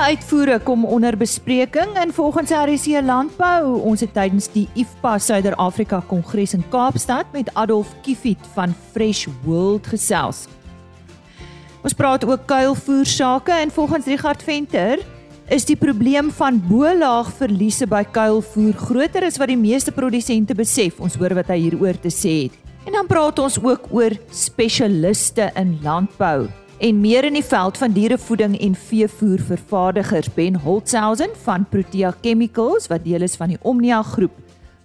uitvoere kom onder bespreking in volgens RC Landbou. Ons het tydens die IFPA Suider-Afrika Kongres in Kaapstad met Adolf Kiefit van Fresh World gesels. Ons praat ook kuilvoer sake en volgens Richard Venter is die probleem van bo-laag verliese by kuilvoer groter as wat die meeste produsente besef. Ons hoor wat hy hieroor te sê het. En dan praat ons ook oor spesialiste in landbou en meer in die veld van dierevoeding en veevoer vervaardigers Ben Holtzhausen van Protea Chemicals wat deel is van die Omnia groep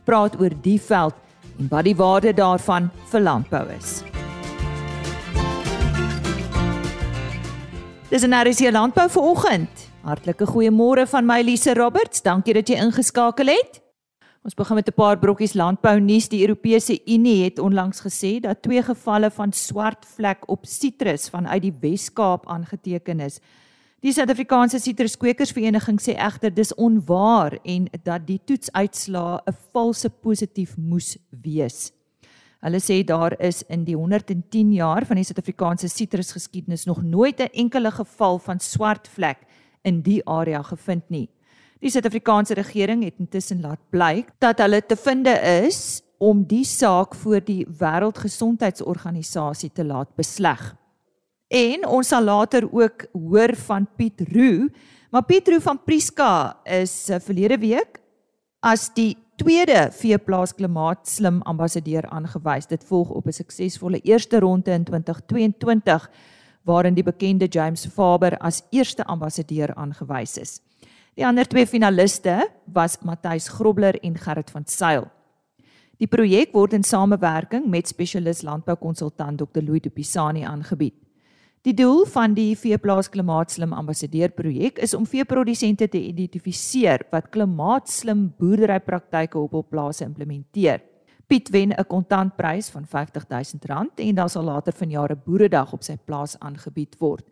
praat oor die veld en wat die waarde daarvan vir landbou is. Dis 'n RC landbou vir oggend. Hartlike goeiemôre van my Elise Roberts. Dankie dat jy ingeskakel het. Ons begin met 'n paar brokkies landbou nuus. Die Europese Unie het onlangs gesê dat twee gevalle van swart vlek op sitrus vanuit die Wes-Kaap aangeteken is. Die Suid-Afrikaanse Sitruskwekersvereniging sê egter dis onwaar en dat die toetsuitslae 'n valse positief moes wees. Hulle sê daar is in die 110 jaar van die Suid-Afrikaanse sitrusgeskiedenis nog nooit 'n enkele geval van swart vlek in die area gevind nie. Die Suid-Afrikaanse regering het intussen laat blyk dat hulle te vinde is om die saak voor die Wêreldgesondheidsorganisasie te laat besleg. En ons sal later ook hoor van Piet Roo, maar Piet Roo van Priska is eh, verlede week as die tweede veeplaas klimaatslim ambassadeur aangewys. Dit volg op 'n suksesvolle eerste ronde in 2022 waarin die bekende James Faber as eerste ambassadeur aangewys is. Die ander twee finaliste was Matthys Grobler en Gerrit van Sail. Die projek word in samewerking met spesialis landboukonsultant Dr. Louis de Pisani aangebied. Die doel van die veeplaas klimaatslim ambassadeur projek is om veeprodusente te identifiseer wat klimaatslim boerderypraktyke op hul plase implementeer. Piet wen 'n kontantprys van R50 000 en daar sal later vanjaar 'n boeredag op sy plaas aangebied word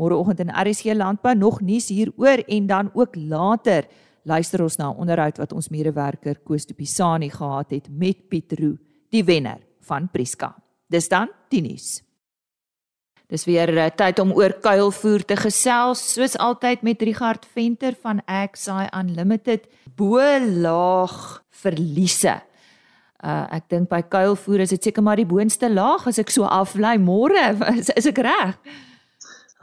môreoggend in RSG Landbou nog nuus hieroor en dan ook later luister ons na 'n onderhoud wat ons medewerker Koos de Pisani gehad het met Pietroo, die wenner van Priska. Dis dan die nuus. Dis weer uh, tyd om oor kuilvoer te gesels, soos altyd met Richard Venter van Axi Unlimited, bo laag verliese. Uh ek dink by kuilvoer is dit seker maar die boonste laag as ek so aflei môre, is, is ek reg?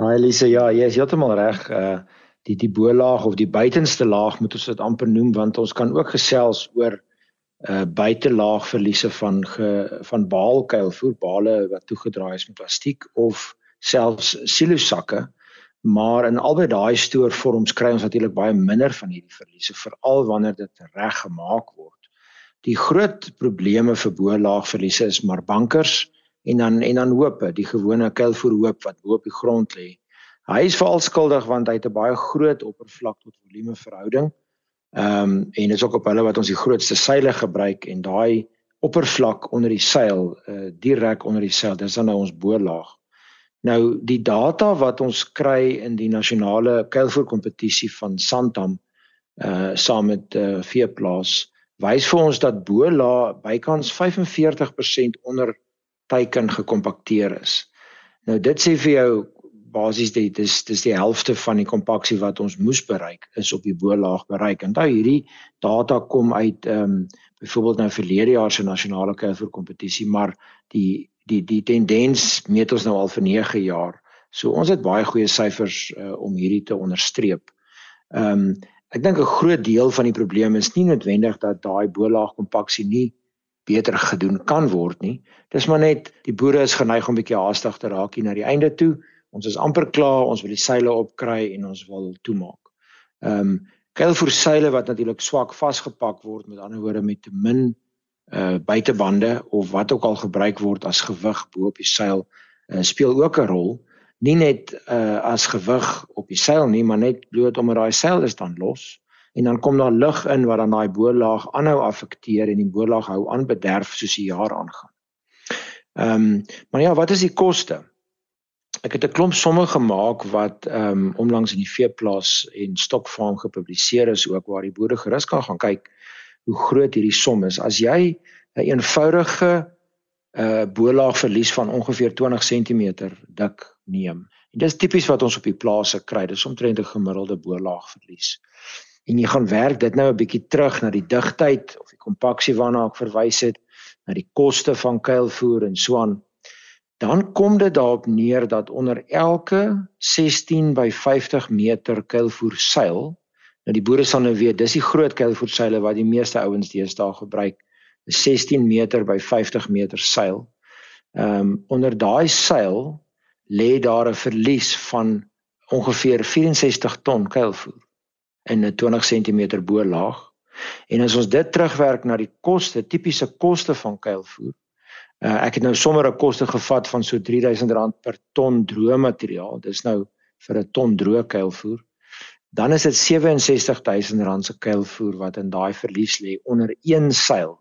Haai Elise, ja, jy is heeltemal reg. Uh die die bo-laag of die buitenste laag moet ons dit amper noem want ons kan ook gesels oor uh buitelaag verliese van ge, van baalkuil voerbale wat toegedraai is met plastiek of selfs silosakke. Maar in albei daai stoorvorms kry ons natuurlik baie minder van hierdie verliese veral wanneer dit reg gemaak word. Die groot probleme vir bo-laag verliese is maar bankers en dan en dan hoop die gewone kuilvoer hoop wat bo op die grond lê. Hy is veral skuldig want hy het 'n baie groot oppervlak tot volume verhouding. Ehm um, en dit is ook op hulle wat ons die grootste seile gebruik en daai oppervlak onder die seil uh direk onder die seil, dis dan nou ons bo-laag. Nou die data wat ons kry in die nasionale kuilvoer kompetisie van Santam uh saam met uh veeplaas wys vir ons dat bo-laag bykans 45% onder teiken gekompakteer is. Nou dit sê vir jou basies dit is dis die helfte van die kompaksie wat ons moes bereik is op die bo-laag bereik. Onthou hierdie data kom uit ehm um, byvoorbeeld nou verlede jaar se nasionale kuiver kompetisie, maar die die die tendens meet ons nou al vir 9 jaar. So ons het baie goeie syfers uh, om hierdie te onderstreep. Ehm um, ek dink 'n groot deel van die probleem is nie noodwendig dat daai bo-laag kompaksie nie beter gedoen kan word nie. Dis maar net die boere is geneig om bietjie haastig te raak hier na die einde toe. Ons is amper klaar, ons wil die seile opkry en ons wil toemaak. Ehm um, kuilvoer seile wat natuurlik swak vasgepak word met ander woorde met te min uh buitebande of wat ook al gebruik word as gewig bo op die seil uh, speel ook 'n rol. Nie net uh as gewig op die seil nie, maar net bloot omdat daai seil is dan los en dan kom daar lug in wat dan daai bo-laag aanhou affekteer en die bo-laag hou aan bederf soos die jaar aangaan. Ehm um, maar ja, wat is die koste? Ek het 'n klomp somme gemaak wat ehm um, onlangs in die veeplaas en stokfarm gepubliseer is ook waar die boere gerus kan gaan kyk hoe groot hierdie som is. As jy 'n eenvoudige uh bo-laag verlies van ongeveer 20 cm dik neem En dis tipies wat ons op die plase kry. Dis omtrent 'n gemiddelde boorlaagverlies. En jy gaan werk dit nou 'n bietjie terug na die digtheid of die kompaksie waarna ek verwys het, na die koste van kuilvoer en so aan. Dan kom dit daarop neer dat onder elke 16 by 50 meter kuilvoer seil Nou die boere sal nou weet, dis die groot kuilvoerseile wat die meeste ouens deesdae gebruik. 'n 16 meter by 50 meter seil. Ehm um, onder daai seil lê daar 'n verlies van ongeveer 64 ton kuilvoer in 'n 20 cm bo laag. En as ons dit terugwerk na die koste, tipiese koste van kuilvoer. Uh, ek het nou sommer 'n koste gevat van so R3000 per ton droë materiaal. Dis nou vir 'n ton droë kuilvoer dan is dit R67000 se kuilvoer wat in daai verlies lê onder een seil.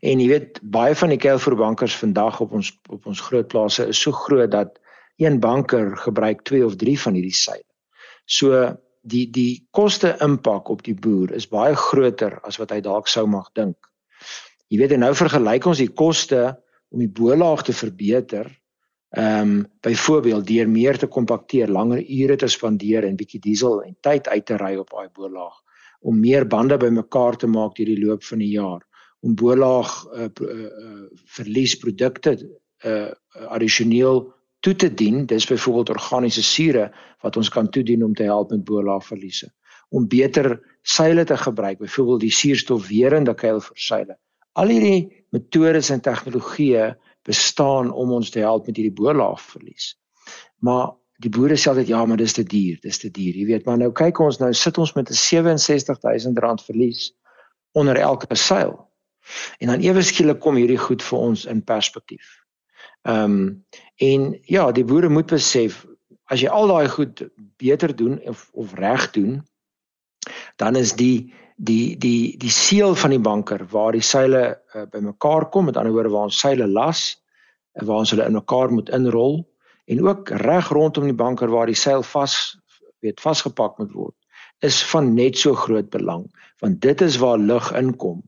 En jy weet baie van die kuilvoerbankers vandag op ons op ons groot plase is so groot dat een banker gebruik 2 of 3 van hierdie seile. So die die koste impak op die boer is baie groter as wat hy dalk sou mag dink. Jy weet nou vergelyk ons die koste om die boelaag te verbeter Ehm um, byvoorbeeld deur meer te kompakteer, langer ure te spandeer en bietjie diesel en tyd uit te ry op daai boorlaag om meer bande bymekaar te maak deur die loop van die jaar om boorlaag uh, uh, verliesprodukte uh, addisioneel toe te dien dis byvoorbeeld organiese sure wat ons kan toedien om te help met boorlaagverliese om beter seile te gebruik byvoorbeeld die suurstofwerende kuilverseile al hierdie metodes en tegnologieë bestaan om ons te help met hierdie boerlaafverlies. Maar die boere sê altyd ja, maar dis te duur, dis te duur. Jy weet, maar nou kyk ons nou sit ons met 'n R67000 verlies onder elke seil. En dan ewe skielik kom hierdie goed vir ons in perspektief. Ehm um, en ja, die boere moet besef as jy al daai goed beter doen of of reg doen, dan is die die die die seël van die banker waar die seile uh, bymekaar kom met ander woorde waar ons seile las waar ons hulle in mekaar moet inrol en ook reg rondom die banker waar die seil vas weet vasgepak moet word is van net so groot belang want dit is waar lug inkom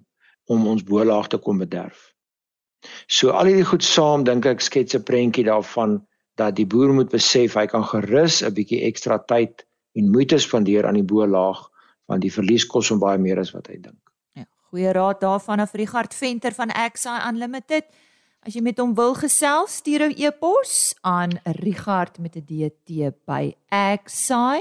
om ons boelaag te kom bederf. So al hierdie goed saam dink ek skets 'n prentjie daarvan dat die boer moet besef hy kan gerus 'n bietjie ekstra tyd en moeite spandeer aan die boelaag want die verlies kos hom baie meer as wat hy dink. Ja, goeie raad daarvan af Richard Venter van XI Unlimited. As jy met hom wil gesels, stuur 'n e-pos aan Richard met 'n DT by xi.co.za.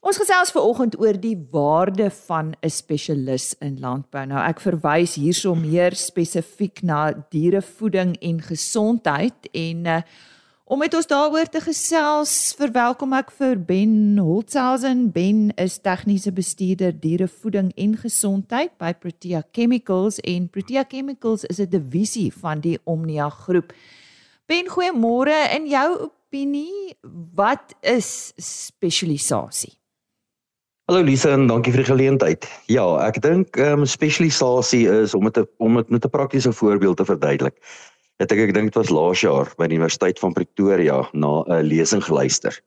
Ons gesels ver oggend oor die waarde van 'n spesialis in landbou. Nou ek verwys hierso meer spesifiek na dierevoeding en gesondheid en uh, Om met ons daaroor te gesels, verwelkom ek vir Ben Holtzhausen. Ben is tegniese bestuurder dierevoeding en gesondheid by Protea Chemicals en Protea Chemicals is 'n divisie van die Omnia groep. Ben, goeiemôre. In jou opinie, wat is spesialisasie? Hallo Lisa en dankie vir die geleentheid. Ja, ek dink ehm um, spesialisasie is om dit om dit met 'n praktiese voorbeeld te verduidelik het ek ek dink dit was laas jaar by die Universiteit van Pretoria na 'n lesing geluister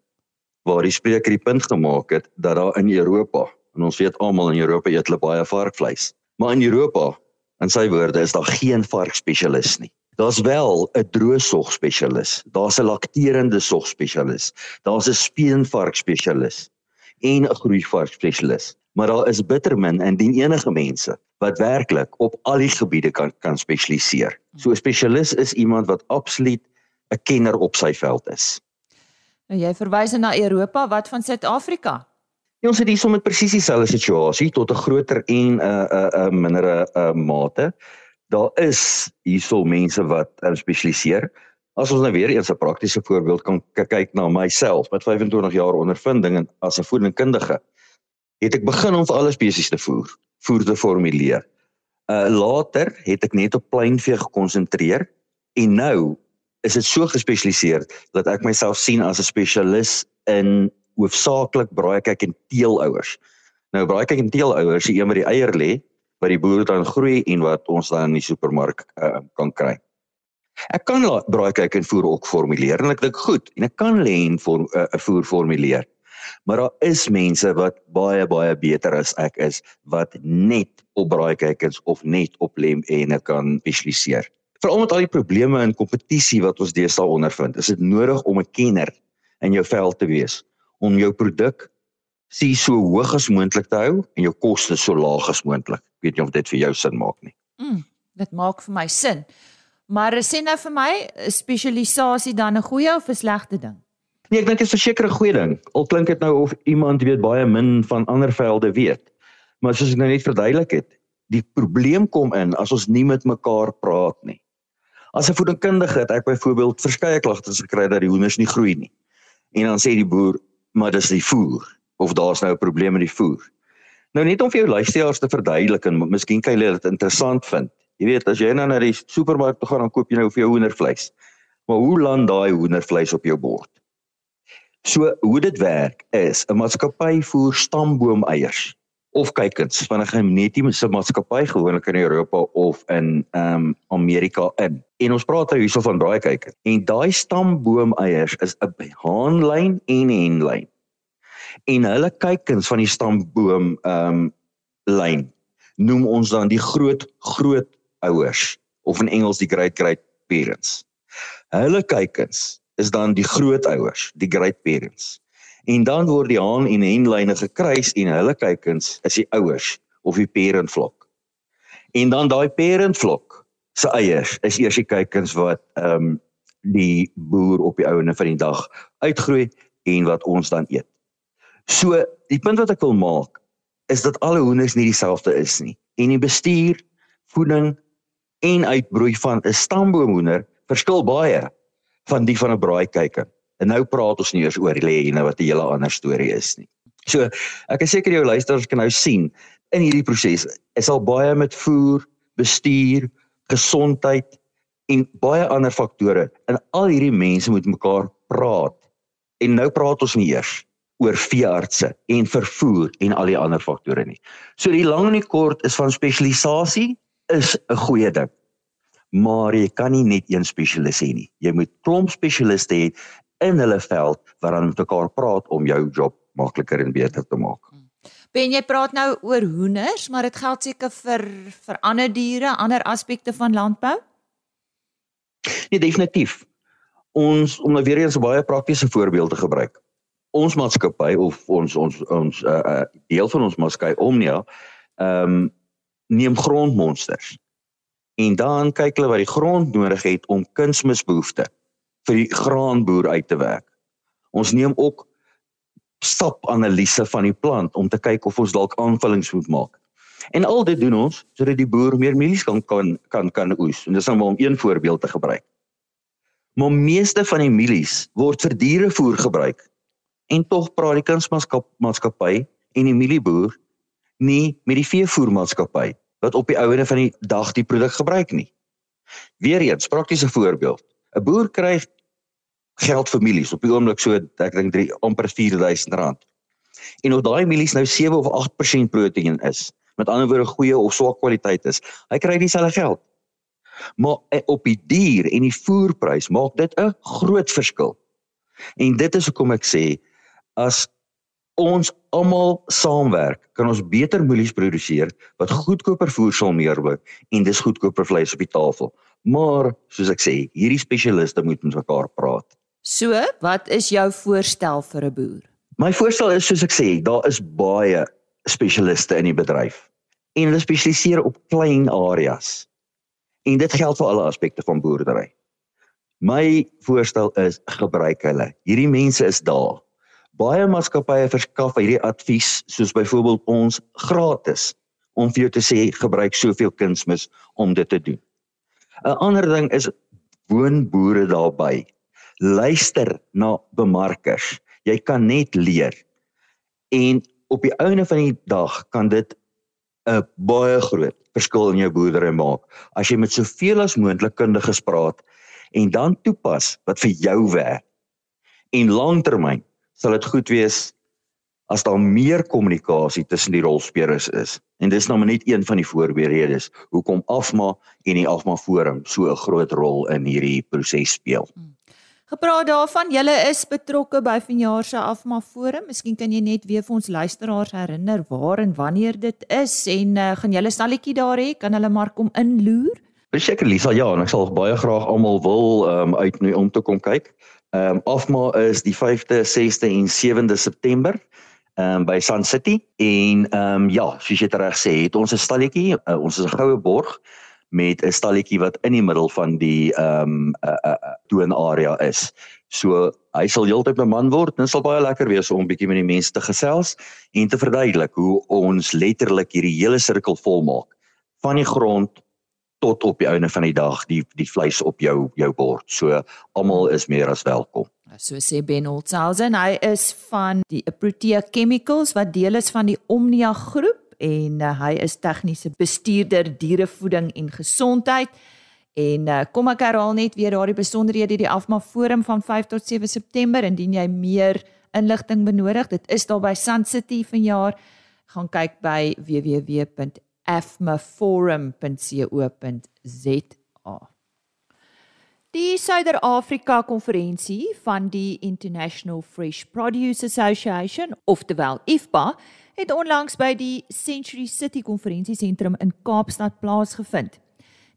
waar die spreker die punt gemaak het dat daar in Europa en ons weet almal in Europa eet hulle baie varkvleis maar in Europa in sy woorde is daar geen varkspesialis nie daar's wel 'n droësog spesialis daar's 'n lakterende sog spesialis daar's 'n speenvark spesialis en 'n groeivark spesialis maar daar is bitter min indien enige mense wat werklik op al die gebiede kan kan spesialiseer. So 'n spesialis is iemand wat absoluut 'n kenner op sy veld is. Nou jy verwys na Europa, wat van Suid-Afrika? Ja, ons het hier sommer presies dieselfde situasie tot 'n groter en 'n uh, 'n uh, 'n uh, mindere uh, mate. Daar is hierso mense wat uh, spesialiseer. As ons nou weer eens 'n praktiese voorbeeld kan kyk na myself met 25 jaar ondervinding as 'n voedingkundige het ek begin om vir alle spesies te voer, voer te formuleer. Uh later het ek net op pleinvee gekonsentreer en nou is dit so gespesialiseer dat ek myself sien as 'n spesialis in hoofsaaklik braaikyk en teelouers. Nou braaikyk en teelouers, die een wat die eier lê, wat die boer dan groei en wat ons dan in die supermark uh, kan kry. Ek kan braaikyk en voer ook formuleer en ek dink goed en ek kan lê en 'n uh, voer formuleer maar daar is mense wat baie baie beter as ek is wat net op braaikykers of net op lem en kan spesialiseer. Veral met al die probleme en kompetisie wat ons deesdae ondervind, is dit nodig om 'n kenner in jou veld te wees om jou produk sien so hoog as moontlik te hou en jou koste so laag as moontlik. Ek weet nie of dit vir jou sin maak nie. Mm, dit maak vir my sin. Maar sê nou vir my, is spesialisasie dan 'n goeie of 'n slegte ding? Nee, ek dink dit is 'n sekere goeie ding. Al klink dit nou of iemand weet baie min van ander velde weet. Maar soos ek nou net verduidelik het, die probleem kom in as ons nie met mekaar praat nie. As 'n voedingkundige het ek byvoorbeeld verskeie klagtes gekry dat die hoenders nie groei nie. En dan sê die boer, maar dis die voer of daar's nou 'n probleem met die voer. Nou net om vir jou luisteraars te verduidelik en miskien kan julle dit interessant vind. Jy weet as jy nou na die supermark toe gaan dan koop jy nou vir jou hoendervleis. Maar hoe land daai hoendervleis op jou bord? So hoe dit werk is 'n maatskappy voer stamboomeiers of kykens van 'n genetiese maatskappy gewoonlik in Europa of in ehm um, Amerika in. En ons praat nou hierso van braai kykens. En daai stamboomeiers is 'n haanlyn en 'n henlyn. En hulle kykens van die stamboom ehm um, lyn noem ons dan die groot groot ouers of in Engels die great great parents. Hulle kykens is dan die grootouers, die great parents. En dan word die haan en henlyne gekruis en hulle kykens is die ouers of die parentvlok. En dan daai parentvlok se eiers is eers die kykens wat ehm um, die boer op die ouene van die dag uitgroei en wat ons dan eet. So die punt wat ek wil maak is dat alle hoenders nie dieselfde is nie. En die bestuur, voeding en uitbroei van 'n stamboomhoender verskil baie van die van 'n braaikyker. En nou praat ons nie eers oor die lêne wat 'n hele ander storie is nie. So, ek is seker jou luisteraars kan nou sien in hierdie proses is al baie met voer, bestuur, gesondheid en baie ander faktore. En al hierdie mense moet mekaar praat. En nou praat ons nie eers oor veeartse en vervoer en al die ander faktore nie. So die lang en die kort is van spesialisasie is 'n goeie ding maar jy kan nie net een spesialis hê nie. Jy moet klomp spesialiste hê in hulle veld wat dan met mekaar praat om jou job makliker en beter te maak. Ben jy praat nou oor hoenders, maar dit geld seker vir vir ander diere, ander aspekte van landbou? Nee, definitief. Ons om nou weer eens 'n baie praktiese voorbeeld te gebruik. Ons maatskappy of ons ons ons 'n uh, uh, deel van ons maatskappy Omnia, ehm um, neem grondmonsters en dan kyk hulle wat die grond nodig het om kunsmisbehoeftes vir die graanboer uit te werk. Ons neem ook stapanalise van die plant om te kyk of ons dalk aanvullings moet maak. En al dit doen ons sodat die boer meer mielies kan kan kan kan oes. En dis nou maar om een voorbeeld te gebruik. Maar meeste van die mielies word vir dierevoer gebruik. En tog praat die kunsmaatskappy en die mielieboer nie met die veevoermaatskappy wat op die ouene van die dag die produk gebruik nie. Weereens praktiese voorbeeld. 'n Boer kry geld vir mielies op die oomblik so ek dink 3 amper 4000 rand. En of daai mielies nou 7 of 8% proteïen is, met ander woorde goeie of swak kwaliteit is, hy kry dieselfde geld. Maar eh, op die dier en die voerprys maak dit 'n groot verskil. En dit is hoekom ek sê as ons almal saamwerk, kan ons beter mielies produseer wat goedkoper voer sal meerbe en dis goedkoper vleis op die tafel. Maar soos ek sê, hierdie spesialiste moet met mekaar praat. So, wat is jou voorstel vir 'n boer? My voorstel is soos ek sê, daar is baie spesialiste in die bedryf en hulle spesialiseer op klein areas. En dit geld vir alle aspekte van boerdery. My voorstel is gebruik hulle. Hierdie mense is daar baie maatskappye verskaf hierdie advies soos byvoorbeeld ons gratis om vir jou te sê gebruik soveel kunsmis om dit te doen. 'n Ander ding is woon boere daarby. Luister na bemarkers. Jy kan net leer. En op die einde van die dag kan dit 'n baie groot verskil in jou boerdery maak as jy met soveel as moontlik kundiges praat en dan toepas wat vir jou werk. En langtermyn sal dit goed wees as daar meer kommunikasie tussen die rolspelers is. En dis nou maar net een van die voorbeeldes hoekom Afma en die Afma Forum so 'n groot rol in hierdie proses speel. Hmm. Gepraat daarvan, julle is betrokke by vanjaar se Afma Forum. Miskien kan jy net weer vir ons luisteraars herinner waar en wanneer dit is en uh, gaan julle stalletjie daar hê? Kan hulle maar kom inloer? Beseker Lisa, ja, en ek sal baie graag almal wil ehm um, uitnooi om te kom kyk. Ehm um, afma is die 5de, 6de en 7de September ehm um, by Sun City en ehm um, ja, soos jy reg sê, het ons 'n stalletjie, uh, ons is 'n goue borg met 'n stalletjie wat in die middel van die ehm um, uh, uh, uh, toonarea is. So hy sal heeltyd beman word en dit sal baie lekker wees om bietjie met die mense te gesels en te verduidelik hoe ons letterlik hierdie hele sirkel volmaak van die grond tot op die einde van die dag die die vleis op jou jou bord. So almal is meer as welkom. So sê Ben Holtzhausen, hy is van die Protea Chemicals wat deel is van die Omnia groep en uh, hy is tegniese bestuurder dierevoeding en gesondheid. En uh, kom ek herhaal net weer daardie besonderhede die Afma Forum van 5 tot 7 September indien jy meer inligting benodig. Dit is daar by Sun City vanjaar. Gaan kyk by www.afmaforum.co.za. Die Suider-Afrika konferensie van die International Fresh Produce Association, oftewel IFPA, het onlangs by die Century City konferensiesentrum in Kaapstad plaasgevind.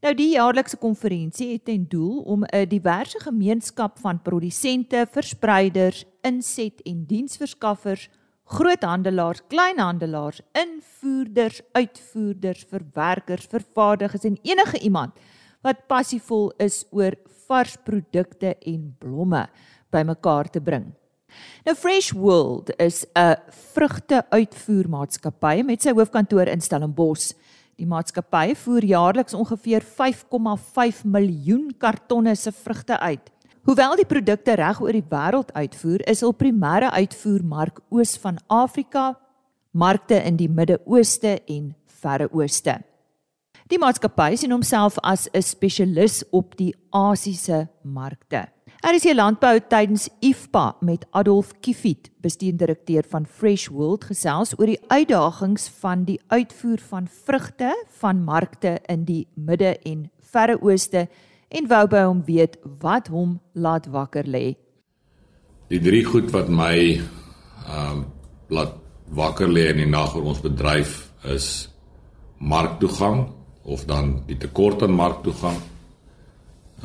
Nou die jaarlikse konferensie het ten doel om 'n diverse gemeenskap van produsente, verspreiders, inset- en diensverskaffers, groothandelaars, kleinhandelaars, invoerders, uitvoerders, verwerkers, vervaardigers en enige iemand wat passievol is oor vars produkte en blomme bymekaar te bring. Nou Fresh World is 'n vrugte-uitvoermaatskappy met sy hoofkantoor in Stellenbosch. Die maatskappy voer jaarliks ongeveer 5,5 miljoen kartonne se vrugte uit. Hoewel die produkte reg oor die wêreld uitvoer, is hul primêre uitvoermark oos van Afrika, markte in die Midde-Ooste en Verre Ooste. Die maatskappy sien homself as 'n spesialis op die Asiëse markte. Hier landbou tydens IFPA met Adolf Kiefit, bestuurdirekteur van Fresh World gesels oor die uitdagings van die uitvoer van vrugte van markte in die Midde en Verre Ooste en wou by hom weet wat hom laat wakker lê. Die drie goed wat my ehm um, laat wakker lê in die nag oor ons bedryf is marktoegang of dan die tekort aan marktoegang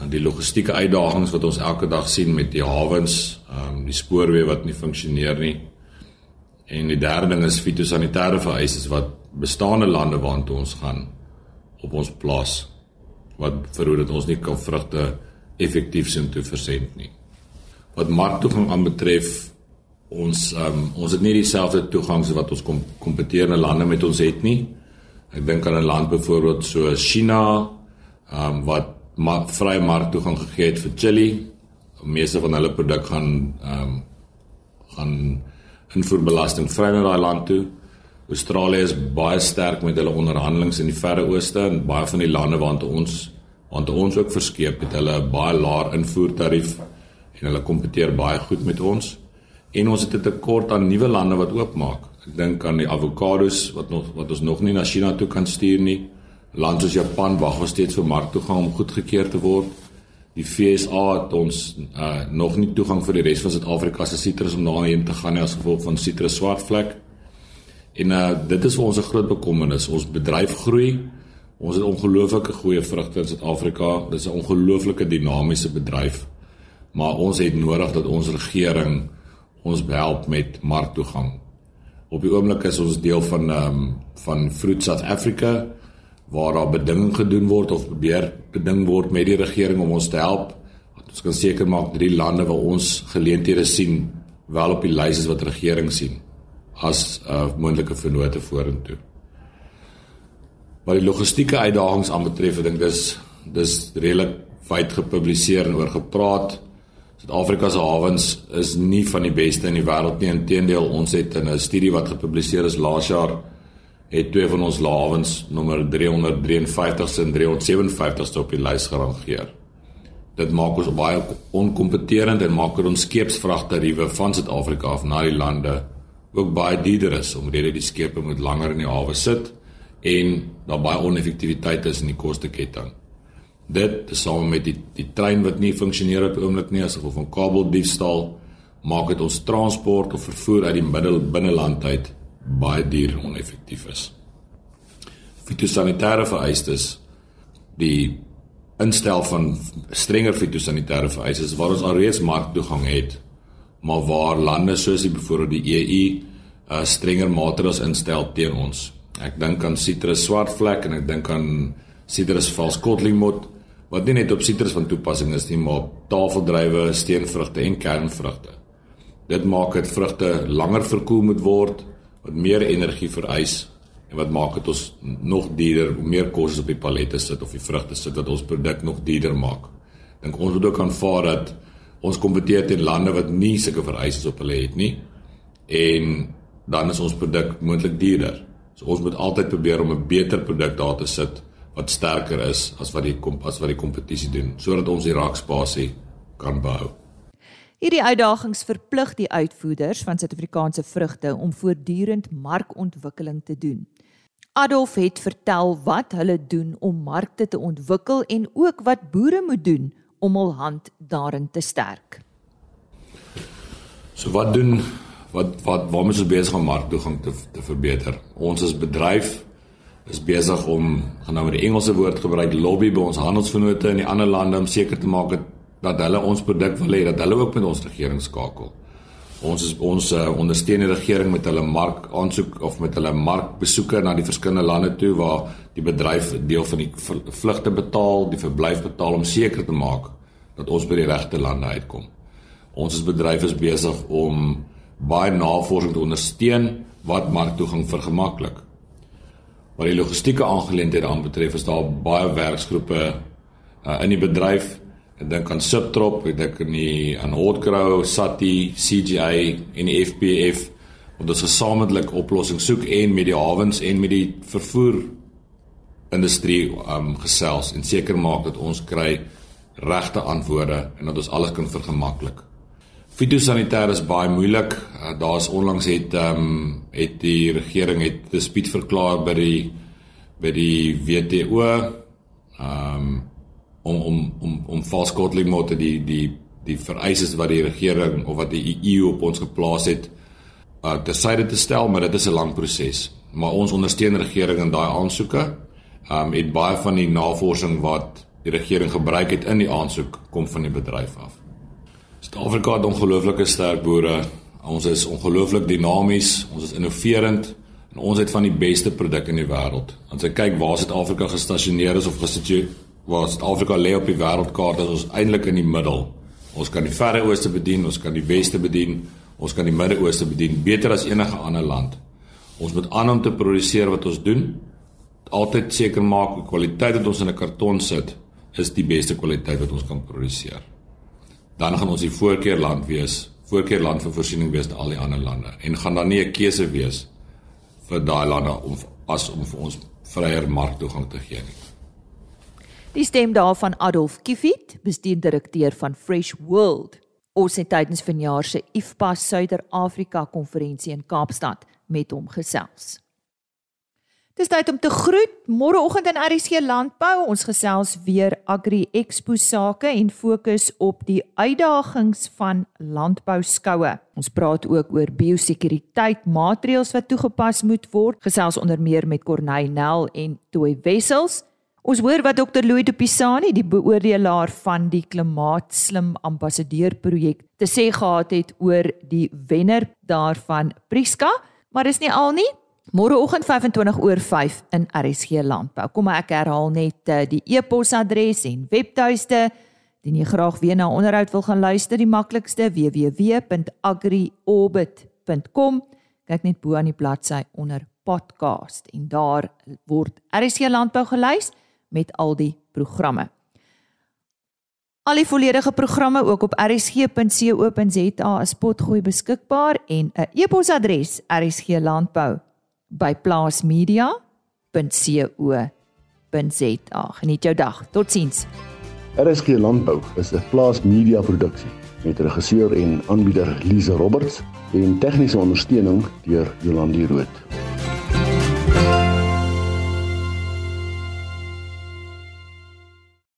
en die logistieke uitdagings wat ons elke dag sien met die hawens, ehm um, die spoorweë wat nie funksioneer nie. En die derde ding is fitosanitêre vereistes wat bestaande lande waartoe ons gaan op ons plaas wat verhoed ons nie kan vrugte effektief sien toe versend nie. Wat marktoegang aanbetref, ons um, ons het nie dieselfde toegang so wat ons kom kompeterende lande met ons het nie. Ek dink aan 'n land byvoorbeeld so China, ehm um, wat maar vrye mark toegang gegee het vir chili. Die meeste van hulle produk gaan ehm um, gaan invoerbelasting vry na daai land toe. Australië is baie sterk met hulle onderhandelinge in die Verre Ooste en baie van die lande waartoe ons waartoe ons ook verskeep het hulle 'n baie laer invoertarief en hulle kompeteer baie goed met ons. En ons het 'n tekort aan nuwe lande wat oopmaak. Ek dink aan die avokados wat nog wat ons nog nie na China toe kan stuur nie. Lande soos Japan wag nog steeds vir marktoegang om goedgekeur te word. Die FSA het ons uh, nog nie toegang vir die res van Suid-Afrika se sitrus om daarheen te gaan nie as gevolg van sitrus swartvlek. En uh, dit is vir ons 'n groot bekommernis. Ons bedryf groei. Ons het ongelooflike goeie vrugte in Suid-Afrika. Dit is 'n ongelooflike dinamiese bedryf. Maar ons het nodig dat ons regering ons help met marktoegang. Op die oomblik is ons deel van ehm um, van Fruit South Africa waar daar beding gedoen word of probeer beding word met die regering om ons te help. Ons kan seker maak drie lande waar ons geleenthede sien wel op die lys is wat regering sien as uh, moontlike vennote vorentoe. Wat die logistieke uitdagings aanbetref, ek dink dis dis redelik wyd gepubliseer en oor gepraat. Suid-Afrika se hawens is nie van die beste in die wêreld nie. Inteendeel, ons het in 'n studie wat gepubliseer is laas jaar het twee van ons lawens nommer 353ste en 357ste op die lys gerangeer. Dit maak ons baie onkompeterend en maak ons skeepsvragtariewe van Suid-Afrika af na die lande ook baie duurder is omdat die skepe moet langer in die hawe sit en daar baie oneffektiwiteit is in die kosteketting. Dit tesame met die die trein wat nie funksioneer op oomblik nie as gevolg van kabeldiefstal maak dit ons transport of vervoer uit die middel binneland uit baie duur oneffektief is. Fitosanitêre vereistes die instel van strenger fitosanitêre vereistes waar ons alreeds marktoegang het, maar waar lande soos die byvoorbeeld die EU uh, strenger maatreëls instel teen ons. Ek dink aan sitrus swartvlek en ek dink aan sitrus valskotlimot wat nie net op sitrus van toepassing is nie, maar op tafeldruiwe, steenvrugte en kernvrugte. Dit maak dit vrugte langer verkoel moet word, wat meer energie vereis en wat maak dit ons nog duurder, meer kos op die palette sit of die vrugte sit wat ons produk nog duurder maak. Dink ons moet ook aanvaar dat ons kompeteer teen lande wat nie sulke vereistes op hulle het nie en dan is ons produk moontlik duurder. So ons moet altyd probeer om 'n beter produk daar te sit wat sterker is as wat die as wat die kompetisie doen sodat ons die raakspasie kan behou. Hierdie uitdagings verplig die uitvoerders van Suid-Afrikaanse vrugte om voortdurend markontwikkeling te doen. Adolf het vertel wat hulle doen om markte te ontwikkel en ook wat boere moet doen hul hand daarin te sterk. So wat doen wat wat waarmee ons besig om marktoegang te te verbeter? Ons as bedryf is besig om gaan nou met die Engelse woord gebruik lobby by ons handelsvennote in die ander lande om seker te maak dat, dat hulle ons produk wil hê dat hulle ook met ons regering skakel. Ons is ons uh, ondersteun die regering met hulle mark aansoek of met hulle markbesoeke na die verskillende lande toe waar die bedryf deel van die vlugte betaal, die verblyf betaal om seker te maak dat ons by die regte lande uitkom. Ons as bedryf is besig om baie navorsing te ondersteun wat marktoegang vergemaklik. Wat die logistieke aangeleenthede aanbetref, is daar baie werksgroepe uh, in die bedryf Ek dink aan Subtrop, ek dink aan die aan Hotcrow, Sati, CGI en die FPF om dit gesamentlik oplossings soek en met die hawens en met die vervoer industrie um gesels en seker maak dat ons kry regte antwoorde en dat ons alles kan vergemaklik. Fitosanitêr is baie moeilik. Uh, Daar's onlangs het um het die regering het dispuut verklaar by die by die WTO. Um om om om om valskotlimmotte die die die vereistes wat die regering of wat die EU op ons geplaas het uh tersyde te stel, maar dit is 'n lang proses. Maar ons ondersteun die regering in daai aansoeke. Um het baie van die navorsing wat die regering gebruik het in die aansoek kom van die bedryf af. Suid-Afrika het ongelooflike sterk boere. Ons is ongelooflik dinamies, ons is innoverend en ons het van die beste produkte in die wêreld. As jy kyk waar Suid-Afrika gestasioneer is of gesitueer waar Suid-Afrika lê op die wêreldkaart, is ons eintlik in die middel. Ons kan die Verre Ooste bedien, ons kan die Weste bedien, ons kan die Midde-Ooste bedien beter as enige ander land. Ons moet aan om te produseer wat ons doen. Altyd seker maak die kwaliteit wat ons in 'n karton sit is die beste kwaliteit wat ons kan produseer. Dan gaan ons die voorkeurland wees, voorkeurland vir voorsiening wees te al die ander lande en gaan daar nie 'n keuse wees vir daai lande om as om vir ons vryer marktoegang te gee nie. Die stem daarvan Adolf Kiefit, bestuurdirekteur van Fresh World. Ons het tydens vanjaar se IFPA Suider-Afrika konferensie in Kaapstad met hom gesels. Dis tyd om te groet. Môreoggend in RSC Landbou, ons gesels weer Agri Expo sake en fokus op die uitdagings van landbouskoue. Ons praat ook oor biosekuriteit maatreëls wat toegepas moet word. Gesels onder meer met Corneil Nel en Toy Wessels. Ons hoor wat Dr. Louis de Pisani, die beoordelaar van die klimaatslim ambassadeur projek, te sê gehad het oor die wenner daarvan Priska, maar dis nie al nie. Môreoggend 25 oor 5 in RSG Landbou. Kom ek herhaal net uh, die e-posadres en webtuiste. Indien jy graag weer na onderhoud wil gaan luister, die maklikste www.agriorbit.com. Kyk net bo aan die bladsy onder podcast en daar word RSG Landbou gelys met al die programme. Al die volledige programme ook op rsg.co.za as potgooi beskikbaar en 'n e-posadres rsglandbou@plaasmedia.co.za. Geniet jou dag. Totsiens. RSG Landbou is 'n Plaas Media produksie met regisseur en aanbieder Lize Roberts en tegniese ondersteuning deur Jolande Rooi.